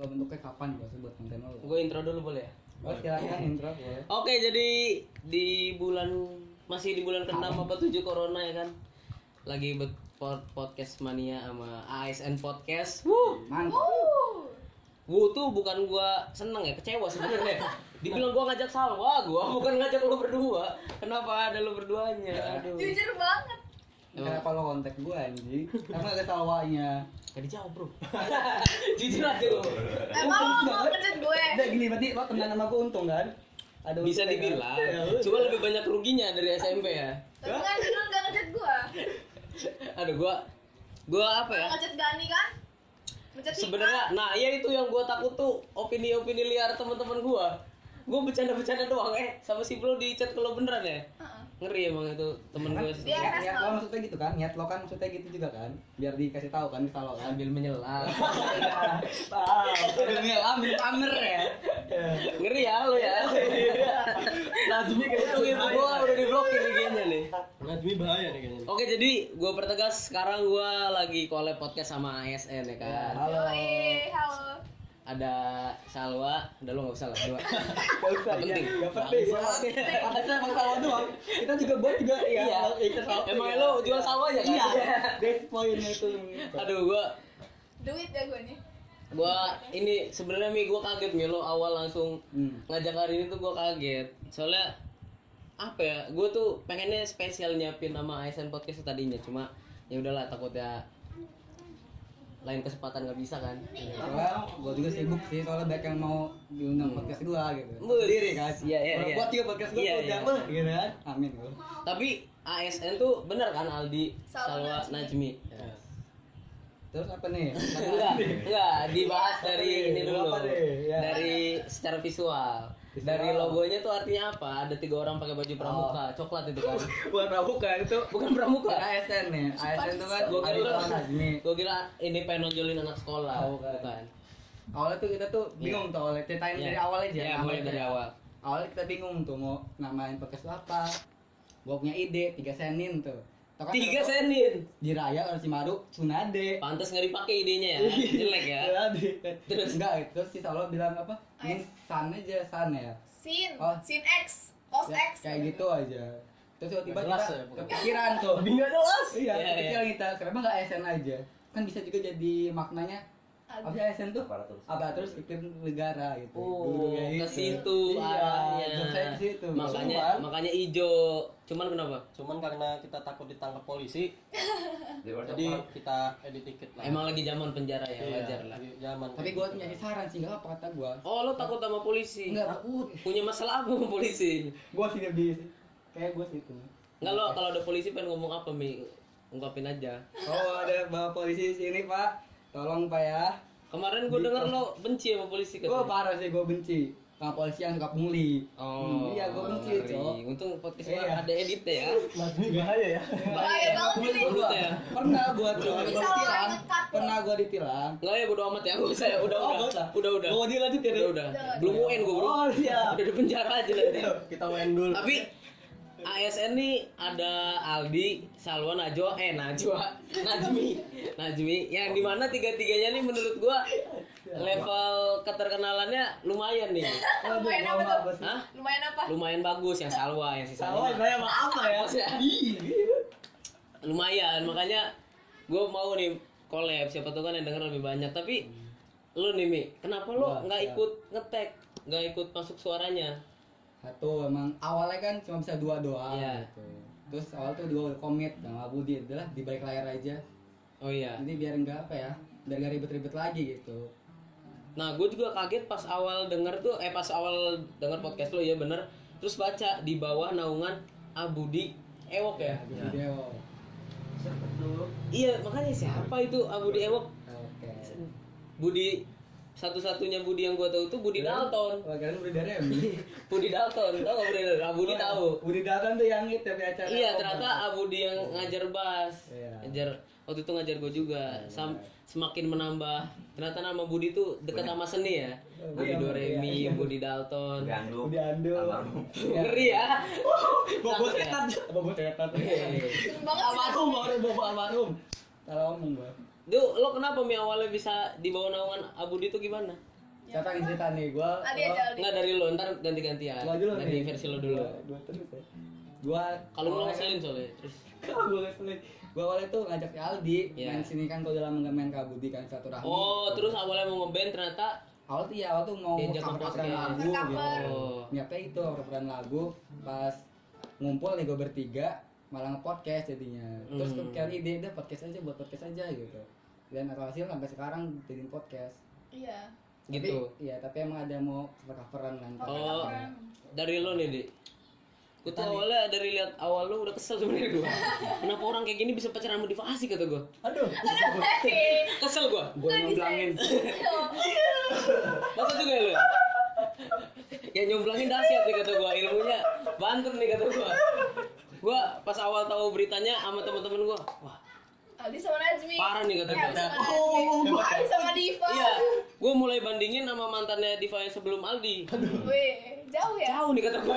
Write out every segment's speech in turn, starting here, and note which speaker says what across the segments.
Speaker 1: lo bentuknya kapan gua sebut konten lo
Speaker 2: gue intro dulu boleh ya
Speaker 1: oh silakan intro boleh
Speaker 2: Oke, jadi di bulan masih di bulan ke-6 apa 7 corona ya kan. Lagi buat pod- podcast mania sama ASN podcast. Wuh.
Speaker 1: mantap
Speaker 2: Wuh tuh bukan gua seneng ya, kecewa sebenarnya. Dibilang gua ngajak Salwa, gua bukan ngajak lu berdua. Kenapa ada lu berduanya? Aduh.
Speaker 3: Jujur banget.
Speaker 1: Kenapa lo kontak gua anjing emang ada salwanya
Speaker 2: Gak dijawab, Bro. Jujur aja lu.
Speaker 3: Emang lo mau ngechat gue?
Speaker 1: udah gini berarti lo temenan sama gua untung kan ada
Speaker 2: Bisa dibilang.
Speaker 1: kan? Ya udah.
Speaker 2: Cuma lebih banyak ruginya dari SMP ya.
Speaker 3: Tapi kan Ginun gak ngechat gue.
Speaker 2: Aduh, gua gua apa ya?
Speaker 3: Ngechat Gani kan?
Speaker 2: Sebenarnya nah iya itu yang gue takut tuh opini-opini liar teman-teman gue gue bercanda-bercanda doang eh sama si bro di chat kalau beneran ya
Speaker 3: Heeh.
Speaker 2: Ngeri emang itu temen gue
Speaker 3: Dia
Speaker 1: niat,
Speaker 3: lo.
Speaker 1: maksudnya gitu kan niat lo kan maksudnya gitu juga kan biar dikasih tahu kan lo kan
Speaker 2: ambil menyelam.
Speaker 1: Ambil ambil pamer ya.
Speaker 2: Ngeri ya lo ya. Najmi kayak gitu gitu. Gue udah diblokir IG-nya nih.
Speaker 4: Najmi bahaya nih kayaknya.
Speaker 2: Oke jadi gue pertegas sekarang gue lagi collab podcast sama ASN ya kan?
Speaker 1: Halo.
Speaker 3: Halo.
Speaker 2: Ada Salwa udah lo gak usah lah dua
Speaker 1: Gak usah,
Speaker 2: Gak penting.
Speaker 1: Gak penting. Ada emang salwa doang. Kita juga buat juga
Speaker 2: Iya.
Speaker 1: iya. ikut salwa.
Speaker 2: emang lo jual Salwa aja kan
Speaker 1: Iya. That's pointnya itu.
Speaker 2: aduh gue
Speaker 3: Duit ya gue nih.
Speaker 2: gua ini sebenarnya mi gua kaget mi lo awal langsung
Speaker 1: Hmm.
Speaker 2: ngajak hari ini tuh gua kaget soalnya apa ya gua tuh pengennya spesial nyiapin nama ASN podcast tadinya cuma ya udahlah takutnya lain kesempatan nggak bisa kan
Speaker 1: Soalnya gue juga sibuk sih soalnya banyak yang mau diundang podcast gue gitu. Sendiri kan.
Speaker 2: Iya, iya,
Speaker 1: Kalau
Speaker 2: iya.
Speaker 1: Buat juga podcast gue
Speaker 2: Iya,
Speaker 1: udah
Speaker 2: iya.
Speaker 1: wah, gitu kan. Amin gue.
Speaker 2: tapi ASN tuh bener kan Aldi
Speaker 3: Salwa
Speaker 2: Najmi
Speaker 1: Terus apa nih?
Speaker 2: enggak enggak dibahas dari ini dulu
Speaker 1: Apa nih? Ya.
Speaker 2: dari secara Visual. Dari logonya tuh artinya apa ada tiga orang pakai baju pramuka coklat itu kan
Speaker 1: Buat pramuka itu.
Speaker 2: bukan pramuka
Speaker 1: ASN nih. ASN itu kan
Speaker 2: Gua kira gua kira ini pengen nonjolin anak sekolah
Speaker 1: Oh, bukan.
Speaker 2: bukan
Speaker 1: Awalnya tuh kita tuh bingung tuh awalnya ceritain
Speaker 2: Iya.
Speaker 1: dari awal aja.
Speaker 2: Iya, mulai dari
Speaker 1: tuh.
Speaker 2: awal.
Speaker 1: Awalnya kita bingung tuh mau namain podcast tuh apa. Gua punya ide tiga senin tuh. Tau kan
Speaker 2: tiga senin
Speaker 1: Di Raya kalau Cimaru Sunade.
Speaker 2: pantas nggak dipakai idenya ya jelek ya. Terus?
Speaker 1: enggak terus si Salo bilang apa? Ini san aja san ya.
Speaker 3: Sin,
Speaker 1: Oh.
Speaker 3: Sin X, Cos
Speaker 1: Ya,
Speaker 3: X.
Speaker 1: kayak gitu aja. Terus tiba-tiba kita
Speaker 4: ya,
Speaker 1: kepikiran tuh.
Speaker 4: Nggak jelas.
Speaker 1: Iya,
Speaker 2: Iya, iya.
Speaker 1: kepikiran kita. Kenapa nggak ASN aja? Kan bisa juga jadi maknanya apa sih ASN tuh? Aparatur sipil negara gitu.
Speaker 2: oh
Speaker 1: Dulunya
Speaker 2: ke
Speaker 1: itu.
Speaker 2: situ
Speaker 1: Iya,
Speaker 2: arahnya
Speaker 1: saya ke situ.
Speaker 2: makanya
Speaker 1: Sumpah.
Speaker 2: makanya ijo cuman kenapa
Speaker 4: Cuman karena kita takut ditangkap polisi, jadi kita edit dikit lah.
Speaker 2: emang lagi zaman penjara ya
Speaker 4: Iya,
Speaker 2: wajar lah
Speaker 4: Zaman.
Speaker 1: Tapi gua punya saran sih, enggak apa kata gua.
Speaker 2: oh lo takut sama polisi
Speaker 1: Enggak takut.
Speaker 2: punya masalah apa sama polisi
Speaker 1: Gua sih lebih kayak gua sih itu.
Speaker 2: nggak lo kalau ada polisi pengen ngomong apa mi ungkapin aja
Speaker 1: Oh, ada bawa polisi sini, Pak. Tolong, Pak ya.
Speaker 2: kemarin gue denger lo benci sama polisi
Speaker 1: Gua
Speaker 2: katanya
Speaker 1: parah sih gua benci sama polisi yang suka pungli.
Speaker 2: Oh,
Speaker 1: Hmm, iya, gua benci. Cok.
Speaker 2: Untung podcast
Speaker 1: Iya.
Speaker 2: gua ada editnya ya.
Speaker 4: Najmi bahaya ya.
Speaker 3: Bahaya banget ini.
Speaker 2: Ya.
Speaker 1: Pernah gua tuh, gua
Speaker 3: orang
Speaker 1: ditilang. Pernah gua ditilang.
Speaker 2: Enggak ya bodo amat ya, gua saya udah
Speaker 1: Oh,
Speaker 2: udah.
Speaker 1: udah.
Speaker 2: Udah udah.
Speaker 1: Oh, dia lanjut ya,
Speaker 2: Udah udah.
Speaker 3: Udah.
Speaker 2: Belum UN gua, Bro.
Speaker 1: Oh, iya.
Speaker 2: Udah di penjara aja nanti.
Speaker 4: Kita main dulu.
Speaker 2: Tapi ASN nih ada Aldi, Salwa, Najwa, eh Najwa, Najmi, Najmi, yang di mana tiga-tiganya nih menurut gua level keterkenalannya lumayan nih.
Speaker 3: Lumayan
Speaker 1: gua
Speaker 3: apa tuh?
Speaker 2: Hah?
Speaker 3: Lumayan apa?
Speaker 2: Lumayan bagus yang Salwa, yang si
Speaker 1: Salwa
Speaker 2: Salwa.
Speaker 1: saya apa ya?
Speaker 2: Lumayan makanya gue mau nih collab siapa tuh kan yang denger lebih banyak tapi lu nih Mi kenapa lu nggak
Speaker 1: ya.
Speaker 2: ikut ngetek nggak ikut masuk suaranya
Speaker 1: Satu emang awalnya kan cuma bisa dua doang
Speaker 2: Iya.
Speaker 1: gitu. Terus awal tuh dua komit sama Budi adalah di balik layar aja.
Speaker 2: oh iya
Speaker 1: Jadi biar enggak apa ya, biar gak ribet-ribet lagi gitu.
Speaker 2: nah gue juga kaget pas awal denger tuh eh pas awal denger podcast lo ya bener terus baca di bawah naungan Abudi Ewok ya
Speaker 1: Di video.
Speaker 2: iya makanya siapa itu Abudi Ewok
Speaker 1: Oke.
Speaker 2: Budi satu-satunya Budi yang gue tahu tuh Budi Dalton
Speaker 1: Wah, kalian Budi dari Remi.
Speaker 2: Budi Dalton tau gak Budi Dalton Abudi tahu
Speaker 1: Budi Dalton tuh yang itu di acara.
Speaker 2: Iya ternyata Abudi yang ngajar bass,
Speaker 1: Iya.
Speaker 2: ngajar waktu itu ngajar gue juga. Sam, semakin menambah. Ternyata nama Budi tuh dekat sama seni ya. Budi
Speaker 1: Iya,
Speaker 2: Doremi,
Speaker 1: iya.
Speaker 2: Budi Dalton.
Speaker 1: Budi Ando. Iya.
Speaker 2: Ngeri ya.
Speaker 1: Bobo
Speaker 2: Takut ya?
Speaker 1: setan. Bobo setan.
Speaker 2: Iya.
Speaker 3: Banget sih.
Speaker 1: Almarhum bobo almarhum. Salah ngomong gua.
Speaker 2: Duh, lo kenapa mi awalnya bisa di bawah naungan Abudi itu gimana?
Speaker 1: Siapa yang cerita nih? Gua.
Speaker 2: Enggak dari lo, ntar ganti-gantian.
Speaker 1: Gua dulu
Speaker 2: Dari
Speaker 1: nih.
Speaker 2: versi lo dulu.
Speaker 1: Gua terus ya. Gua
Speaker 2: Kalau lo ngeselin soalnya, terus
Speaker 1: gua ngeselin. Gua awalnya tuh ngajak Aldi
Speaker 2: Iya.
Speaker 1: main sini kan gua lama nggak main kabudi kan satu rahmi.
Speaker 2: Oh, terus awalnya mau ngeband ternyata
Speaker 1: awal tuh ya awal tuh mau
Speaker 2: Diajak
Speaker 1: cover
Speaker 2: nge-podcast.
Speaker 1: lagu
Speaker 3: Cover-cover.
Speaker 1: gitu.
Speaker 2: Oh.
Speaker 1: Itu coveran lagu pas ngumpul nih gue bertiga malah nge-podcast jadinya. Terus
Speaker 2: Hmm.
Speaker 1: kepikiran ide udah podcast aja buat podcast aja gitu. Dan alhasil sampai sekarang jadiin podcast.
Speaker 3: Iya.
Speaker 2: gitu.
Speaker 1: Tapi, iya, tapi emang ada mau cover-coveran kan.
Speaker 2: Oh.
Speaker 3: Cover-coveran.
Speaker 2: Dari lo nih, Dik. Gue tuh
Speaker 1: Tadi.
Speaker 2: awalnya dari lihat awal lo udah kesel sebenarnya gue. Kenapa orang kayak gini bisa pacaran sama Diva asik kata gue.
Speaker 1: Aduh.
Speaker 2: Kesel gue.
Speaker 1: Gue nyomblangin.
Speaker 2: Masa juga ya lo? Ya nyomblangin dahsyat nih kata gue ilmunya banter nih kata gue. Gue pas awal tahu beritanya sama teman-teman gue, wah
Speaker 3: Aldi sama Najmi.
Speaker 2: Parah nih kata
Speaker 3: Eh, Aldi
Speaker 2: gua.
Speaker 3: sama Najmi. Aldi sama Diva.
Speaker 2: iya, gue mulai bandingin sama mantannya Diva yang sebelum Aldi.
Speaker 3: Wih, jauh ya?
Speaker 2: Jauh nih kata gue,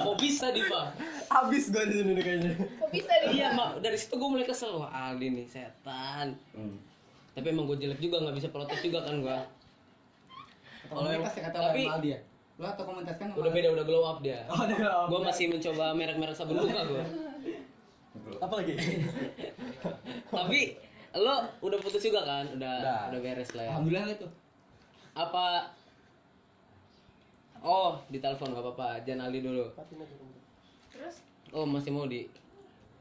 Speaker 2: kok bisa Diva?
Speaker 4: Abis gue di sini nih kayaknya.
Speaker 3: Kok bisa Diva?
Speaker 2: Iya, mak dari situ gue mulai kesel, wah Aldi nih setan. Tapi emang gue jelek juga, nggak bisa protes juga kan gue.
Speaker 1: Komunitas ya kata
Speaker 2: Tapi-
Speaker 1: orang Aldi ya. Lo atau komunitas kan
Speaker 2: Udah beda, udah glow up dia.
Speaker 1: Oh, udah glow up.
Speaker 2: Gue masih mencoba merek-merek sabun muka gue.
Speaker 4: Apa lagi?
Speaker 2: Tapi lo udah putus juga kan? Udah,
Speaker 4: Udah.
Speaker 2: udah beres lah ya.
Speaker 1: Alhamdulillah itu.
Speaker 2: Apa? Oh, ditelepon gak apa-apa. Jangan Aldi dulu.
Speaker 3: Terus?
Speaker 2: Oh, masih mau di.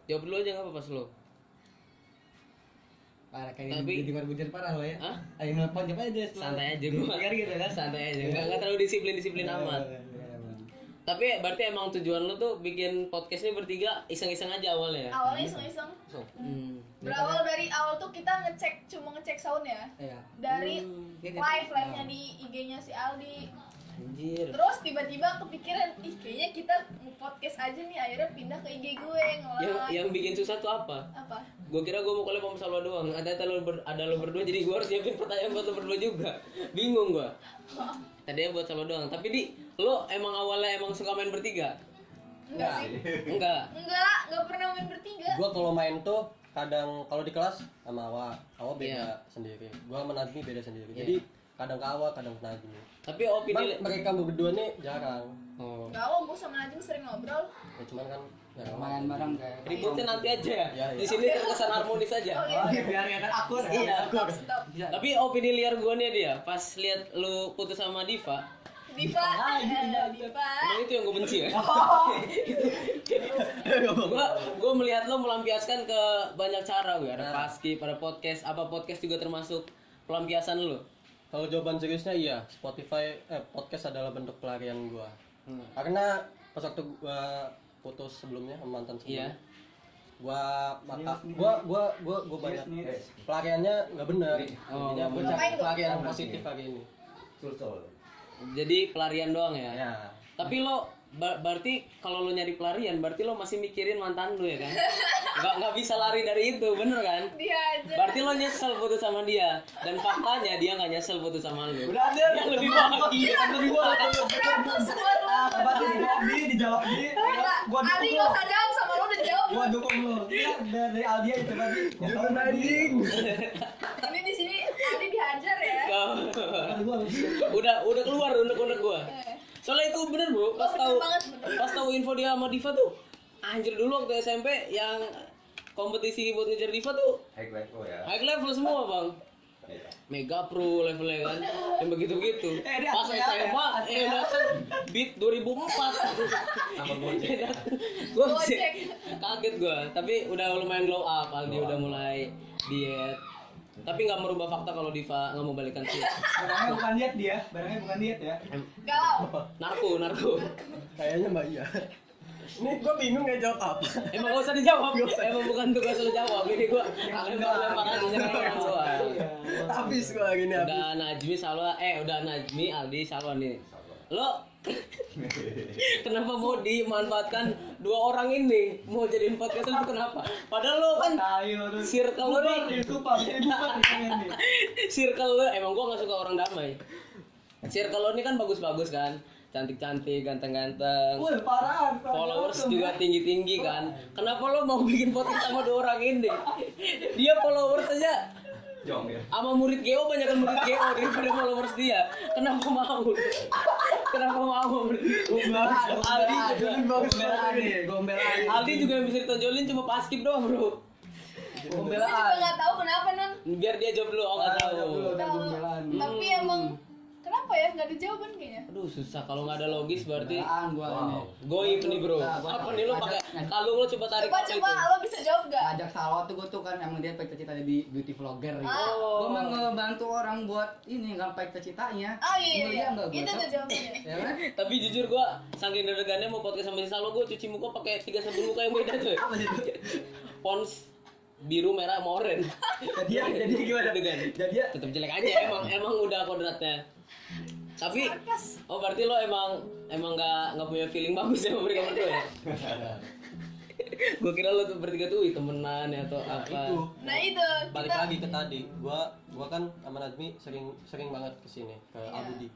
Speaker 2: Jawab dulu aja gak apa-apa slow.
Speaker 1: Parah kayak
Speaker 2: Tapi-
Speaker 1: jadi bujar parah lo ya.
Speaker 2: Hah?
Speaker 1: Ayo nelpon coba aja.
Speaker 2: Santai aja gue.
Speaker 1: Biar gitu kan.
Speaker 2: Santai aja. Gak, gak terlalu disiplin-disiplin amat.
Speaker 1: Iya, iya, iya.
Speaker 2: Tapi berarti emang tujuan lo tuh bikin podcast ini bertiga iseng-iseng aja awalnya ya?
Speaker 3: Awalnya iseng-iseng.
Speaker 2: Hmm.
Speaker 3: Berawal dari awal tuh kita ngecek, cuma ngecek sound ya.
Speaker 1: Iya.
Speaker 3: Dari
Speaker 1: Iya,
Speaker 3: live,
Speaker 1: iya.
Speaker 3: live-nya di IG-nya si Aldi.
Speaker 2: Anjir.
Speaker 3: Terus tiba-tiba kepikiran, ih kayaknya kita podcast aja nih, akhirnya pindah ke IG gue
Speaker 2: Yang,
Speaker 3: nge-live.
Speaker 2: yang bikin susah tuh apa?
Speaker 3: Apa?
Speaker 2: Gue kira gue mau collab sama Salwa doang. Ada ada lo, ber- ada lo berdua jadi gue harus nyiapin pertanyaan buat lo berdua juga. Bingung gue. Tadinya buat Salwa doang. Tapi di lo emang awalnya emang suka main bertiga?
Speaker 3: Enggak sih.
Speaker 2: Enggak.
Speaker 3: Enggak, enggak pernah main bertiga.
Speaker 4: Gue kalau main tuh kadang kalau di kelas sama Awa, Awa beda
Speaker 2: Iya.
Speaker 4: sendiri. Gue sama Najmi beda sendiri.
Speaker 2: Iya.
Speaker 4: Jadi kadang ke Awa, kadang Najmi.
Speaker 2: Tapi opini
Speaker 4: Cuman mereka berdua nih jarang.
Speaker 2: Oh.
Speaker 3: Oh, gue sama Najim sering ngobrol.
Speaker 4: Ya cuman kan jarang
Speaker 1: Main bareng kayak.
Speaker 2: Ributnya nanti aja ya.
Speaker 4: Iya, iya.
Speaker 2: Di sini terkesan harmonis aja.
Speaker 3: Oh iya.
Speaker 1: Oh, iya, biar ya kan akur.
Speaker 2: Iya.
Speaker 3: Stop, stop.
Speaker 2: Tapi opini liar gue nih dia, pas lihat lu putus sama Diva,
Speaker 3: Diva, eh, Diva.
Speaker 2: emang itu yang gue benci ya? gua gua melihat lo melampiaskan ke banyak cara gue ada paski pada podcast apa podcast juga termasuk pelampiasan lo
Speaker 4: Kalau jawaban seriusnya iya, Spotify eh podcast adalah bentuk pelarian gua.
Speaker 2: Hmm.
Speaker 4: Karena pas waktu gua putus sebelumnya sama mantan sebelumnya.
Speaker 2: Iya.
Speaker 4: Gua maka gua gua gua gua banyak pelariannya nggak benar.
Speaker 2: Oh,
Speaker 4: gua
Speaker 3: Ngapain
Speaker 4: cari pelarian positif hari ini.
Speaker 2: jadi pelarian doang ya
Speaker 4: Ya.
Speaker 2: tapi lo ber- berarti kalau lo nyari pelarian berarti lo masih mikirin mantan lo ya kan nggak nggak bisa lari dari itu bener kan
Speaker 3: Dia aja.
Speaker 2: berarti lo nyesel putus sama dia dan faktanya dia nggak nyesel putus sama lo
Speaker 1: Udah ada.
Speaker 2: dia lebih bahagia
Speaker 1: Lebih gua.
Speaker 3: Seratus buat lo.
Speaker 1: Berarti Aldi dijawab di.
Speaker 3: Enggak,
Speaker 1: Gua
Speaker 3: Ali
Speaker 1: dukung
Speaker 3: gak
Speaker 1: lo.
Speaker 3: usah jawab sama lo udah jawab.
Speaker 1: Gua dukung lo. Iya, dari Aldi itu berarti. Jangan anjing.
Speaker 3: Ini di sini Ali dihajar ya.
Speaker 2: udah udah keluar unek-unek gua
Speaker 3: Eh,
Speaker 2: soalnya itu bener bu pas
Speaker 3: Oh, bener
Speaker 2: tahu
Speaker 3: banget, bener.
Speaker 2: pas tahu info dia sama Diva tuh anjir dulu waktu SMP yang kompetisi buat ngejar Diva tuh
Speaker 5: High level ya.
Speaker 2: high level semua bang
Speaker 5: Iya.
Speaker 2: Mega Pro levelnya kan yang begitu begitu
Speaker 1: Eh,
Speaker 2: pas? SMA eh datang beat 2004
Speaker 5: Sama Gojek ya.
Speaker 2: gue
Speaker 3: Gojek.
Speaker 2: kaget gue tapi udah lumayan glow up Aldi udah mulai diet tapi nggak merubah fakta kalau Diva nggak mau balikan sih
Speaker 1: Barangnya bukan diet dia. Barangnya bukan diet ya.
Speaker 3: Galau.
Speaker 2: narko narko
Speaker 4: Kayaknya Mbak Iya. Ini gua bingung nggak jawab apa.
Speaker 2: emang gak usah dijawab emang bukan tugas lo jawab ini gue lempar lempar aja nyerang orang
Speaker 4: Habis gua hari ini habis.
Speaker 2: udah Najmi Salwa eh udah Najmi Aldi Salwa nih lo kenapa mau dimanfaatkan dua orang ini? Mau jadiin podcast itu kenapa? Padahal lo kan circle lo nih. circle lo emang gua nggak suka orang damai. Circle lo ini kan bagus-bagus kan? Cantik-cantik ganteng-ganteng.
Speaker 1: Wih, parah.
Speaker 2: followers juga tinggi-tinggi kan? Kenapa lo mau bikin podcast sama dua orang ini? Dia followers aja.
Speaker 5: Jong ya.
Speaker 2: sama murid GO banyak kan murid GO daripada followers dia. Kenapa mau kenapa mau murid Aldi juga
Speaker 1: Gombelaan nih, gombelaan.
Speaker 2: Aldi juga yang bisa ditonjolin cuma paskib doang bro.
Speaker 3: Gue juga nggak tahu kenapa non.
Speaker 2: biar dia jawab dulu oh
Speaker 1: Ah,
Speaker 2: tahu.
Speaker 3: Tapi emang kenapa ya nggak ada jawaban kayaknya.
Speaker 2: aduh susah kalau nggak ada logis berarti
Speaker 1: Gombelaan gua ini.
Speaker 2: Goib nih bro
Speaker 1: Nah, gua-
Speaker 2: apa nih lo pakai kalung lo coba tarik
Speaker 3: Coba
Speaker 2: apa
Speaker 3: coba
Speaker 2: itu
Speaker 3: lo bisa jawab gak?
Speaker 1: Ngajak Salwa tuh gua tuh kan emang dia pengen cita di beauty vlogger gitu.
Speaker 3: Ah.
Speaker 2: Oh.
Speaker 1: Gua mau ngebantu orang buat ini gapai cita-citanya.
Speaker 3: Oh iya iya.
Speaker 1: Nggak gua?
Speaker 3: Itu tuh jawabannya.
Speaker 1: Ya kan?
Speaker 2: tapi jujur gua saking deg-degannya mau podcast sama si Salo gua cuci muka pakai tiga sabun muka yang beda tuh
Speaker 1: Apa
Speaker 2: pons biru merah sama oranye
Speaker 1: Jadi jadi gimana?
Speaker 2: Deg-degan.
Speaker 1: Jadi ya
Speaker 2: tetap jelek aja emang emang udah kodratnya tapi
Speaker 3: Sarkas.
Speaker 2: oh berarti lo emang emang nggak nggak punya feeling bagus ya sama mereka berdua ya gue kira lo tuh bertiga tuh "Wih, temenan ya atau
Speaker 4: Nah,
Speaker 2: apa
Speaker 4: itu
Speaker 3: Nah itu
Speaker 4: balik
Speaker 3: kita
Speaker 4: lagi ke tadi gua gua kan sama Najmi sering sering banget ke sini ke
Speaker 3: Iya.
Speaker 4: Abudi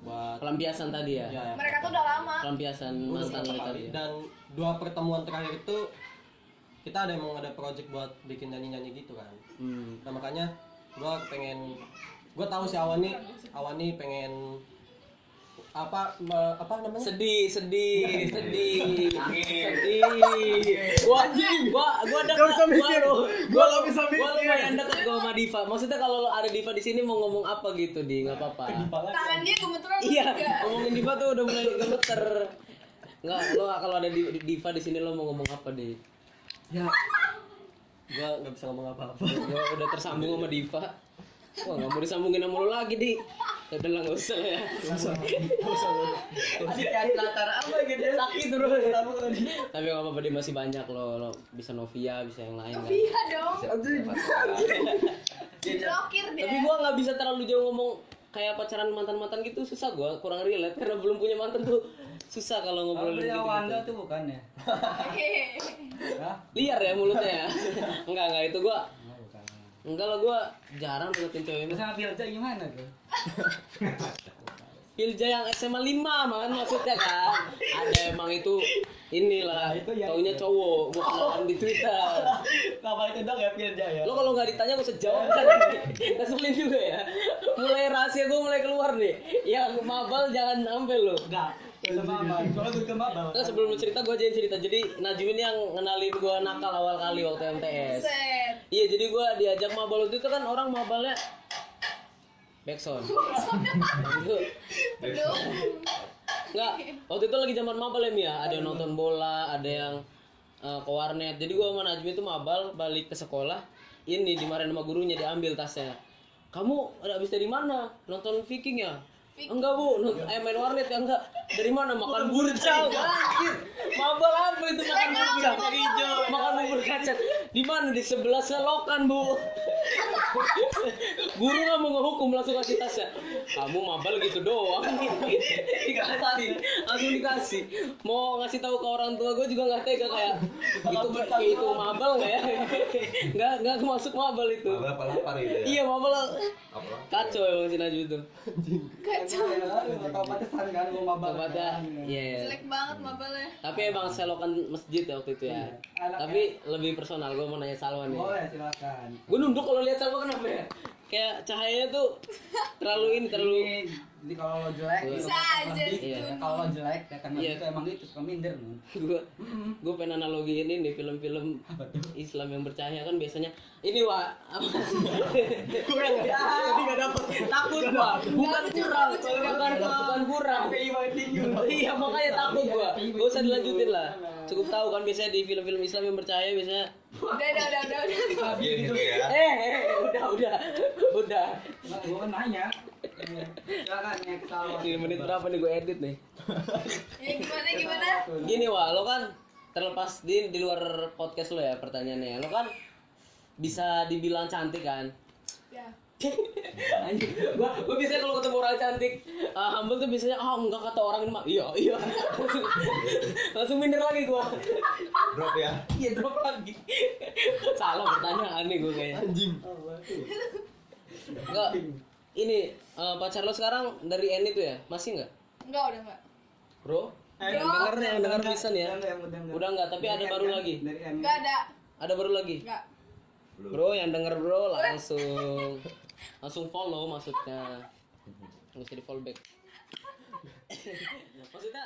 Speaker 4: buat
Speaker 2: pelampiasan tadi ya,
Speaker 4: ya, ya.
Speaker 3: mereka tuh udah lama.
Speaker 2: pelampiasan mantan
Speaker 4: kali.
Speaker 2: tadi ya.
Speaker 4: dan dua pertemuan terakhir itu kita ada emang ada project buat bikin nyanyi nyanyi gitu kan.
Speaker 2: Hmm.
Speaker 4: nah makanya gua pengen gua tahu si Awan nih Awan nih pengen apa me- apa namanya?
Speaker 2: Sedih sedih. Sedih. Sedih. Gua gua gua deket gua lo gua lo bisa gua lumayan deket gua sama Diva. Maksudnya kalau ada Diva di sini mau ngomong apa gitu di? Nggak apa-apa.
Speaker 3: Tangan dia gemeteran
Speaker 2: iya ngomongin Diva tuh udah mulai gemeter. Nggak lo kalau ada di Diva di sini lo mau ngomong apa di
Speaker 1: ya.
Speaker 4: Gua nggak bisa ngomong apa-apa.
Speaker 2: Gua udah tersambung sama Diva. Wah nggak mau disambungin sama lo lagi di. Ya udah lah nggak usah ya.
Speaker 1: Masih kayak latar apa gitu ya?
Speaker 2: sakit terus tapi nggak apa-apa dia masih banyak lo lo bisa Novia bisa yang lain kan?
Speaker 3: Iya dong. Blokir dia.
Speaker 2: tapi gua nggak bisa terlalu jauh ngomong kayak pacaran mantan mantan gitu susah gua kurang relate karena belum punya mantan tuh susah kalau ngobrolin
Speaker 1: dia Wanda tuh bukan ya?
Speaker 2: Liar ya mulutnya ya? Enggak enggak itu gua
Speaker 1: bukan.
Speaker 2: enggak lah gua jarang deketin cewek
Speaker 1: Terus sama gimana tuh?
Speaker 2: Pilja yang SMA 5 man maksudnya kan. Ada emang itu inilah
Speaker 1: Nah, itu
Speaker 2: taunya cowok gua kenalan di Twitter.
Speaker 1: Kenapa itu dong ya Filza ya?
Speaker 2: lo kalau nggak ditanya gak usah jawab kan. Keselin juga ya. Mulai rahasia gue mulai keluar nih. Yang mabal jangan sampai lo.
Speaker 1: Enggak. Soalnya gue.
Speaker 2: Nah, sebelum lu cerita gue aja yang cerita jadi Najmi ini yang ngenalin gue nakal awal kali waktu MTS iya jadi gue diajak mabal waktu itu kan orang mabalnya backsound itu. Enggak, waktu itu lagi zaman mabal ya Mia. Ada yang nonton bola, ada yang eh, ke warnet. Jadi gua sama Najmi itu mabal balik ke sekolah. Ini dimarahin sama gurunya diambil tasnya. Kamu ada habis dari mana? Nonton Viking ya? Enggak bu, eh, main warnet ya enggak. Dari mana? Makan burcang. Anjir. Mabal apa itu makan burcang? Makan bubur kacang. Di mana? Di sebelah selokan bu. Guru nggak mau ngehukum langsung kasih tasnya. Kamu mabal gitu doang. dikasih, langsung dikasih. Mau ngasih tahu ke orang tua gue juga nggak tega kayak itu itu mabal nggak ya? Nggak nggak masuk mabal itu.
Speaker 5: Malah apa lapar gitu ya?
Speaker 2: Iya mabal
Speaker 5: Apa?
Speaker 2: kacau emang si Najwa itu.
Speaker 3: Kacau.
Speaker 1: Tahu pantesan kan gue mabal.
Speaker 2: Iya.
Speaker 3: Jelek banget mabalnya.
Speaker 2: Tapi emang selokan masjid ya waktu itu ya.
Speaker 1: Anak
Speaker 2: Tapi lebih personal, gue mau nanya Salwa nih.
Speaker 1: Boleh silakan.
Speaker 2: Gue nunduk kalau lihat Salwa kenapa ya? Kayak cahayanya tuh terlalu ini, terlalu
Speaker 1: Ini, jadi kalau lo jelek,
Speaker 2: Bisa
Speaker 1: lo bakal
Speaker 3: aja
Speaker 2: sih.
Speaker 1: Ya, Kalau lo jelek, ya kan
Speaker 2: Iya.
Speaker 1: itu emang gitu suka minder nih.
Speaker 2: gue gue pengen analogiin ini film-film Islam yang bercahaya kan biasanya ini wa kurang ya. jadi nggak dapet. Takut gua bukan kurang bukan bukan kurang. Iya makanya takut gua gak usah dilanjutin lah. Cukup tahu kan biasanya di film-film Islam yang bercahaya biasanya
Speaker 3: Udah, udah, udah, udah, udah.
Speaker 5: Iya gitu ya.
Speaker 2: eh, eh udah udah udah
Speaker 1: Nah, gue kan nanya. Silakan ya ke Salwa.
Speaker 2: ini menit berapa nih gue edit nih
Speaker 3: Ya gimana, gimana?
Speaker 2: Gini wah, lo kan terlepas di di luar podcast lo ya pertanyaannya. Lo kan bisa dibilang cantik kan?
Speaker 3: Ya.
Speaker 2: Gua gua biasanya kalau ketemu orang cantik uh, humble tuh biasanya ah enggak kata orang ini mah. Iya iya. Langsung, langsung minder lagi gua.
Speaker 5: Drop ya.
Speaker 2: iya drop lagi. Salah pertanyaan nih gua kayaknya.
Speaker 4: Anjing.
Speaker 2: Enggak. Ini uh, pacar lo sekarang dari N itu ya? Masih enggak?
Speaker 3: Enggak, udah enggak.
Speaker 2: bro? Yang denger nih yang denger bisa nih ya?
Speaker 1: Udah, udah, udah.
Speaker 2: udah enggak tapi ada baru
Speaker 1: M,
Speaker 2: lagi.
Speaker 3: Enggak ada.
Speaker 2: ada baru lagi?
Speaker 3: Enggak.
Speaker 2: Bro yang denger bro langsung langsung follow maksudnya. Nggak usah di follow back. maksudnya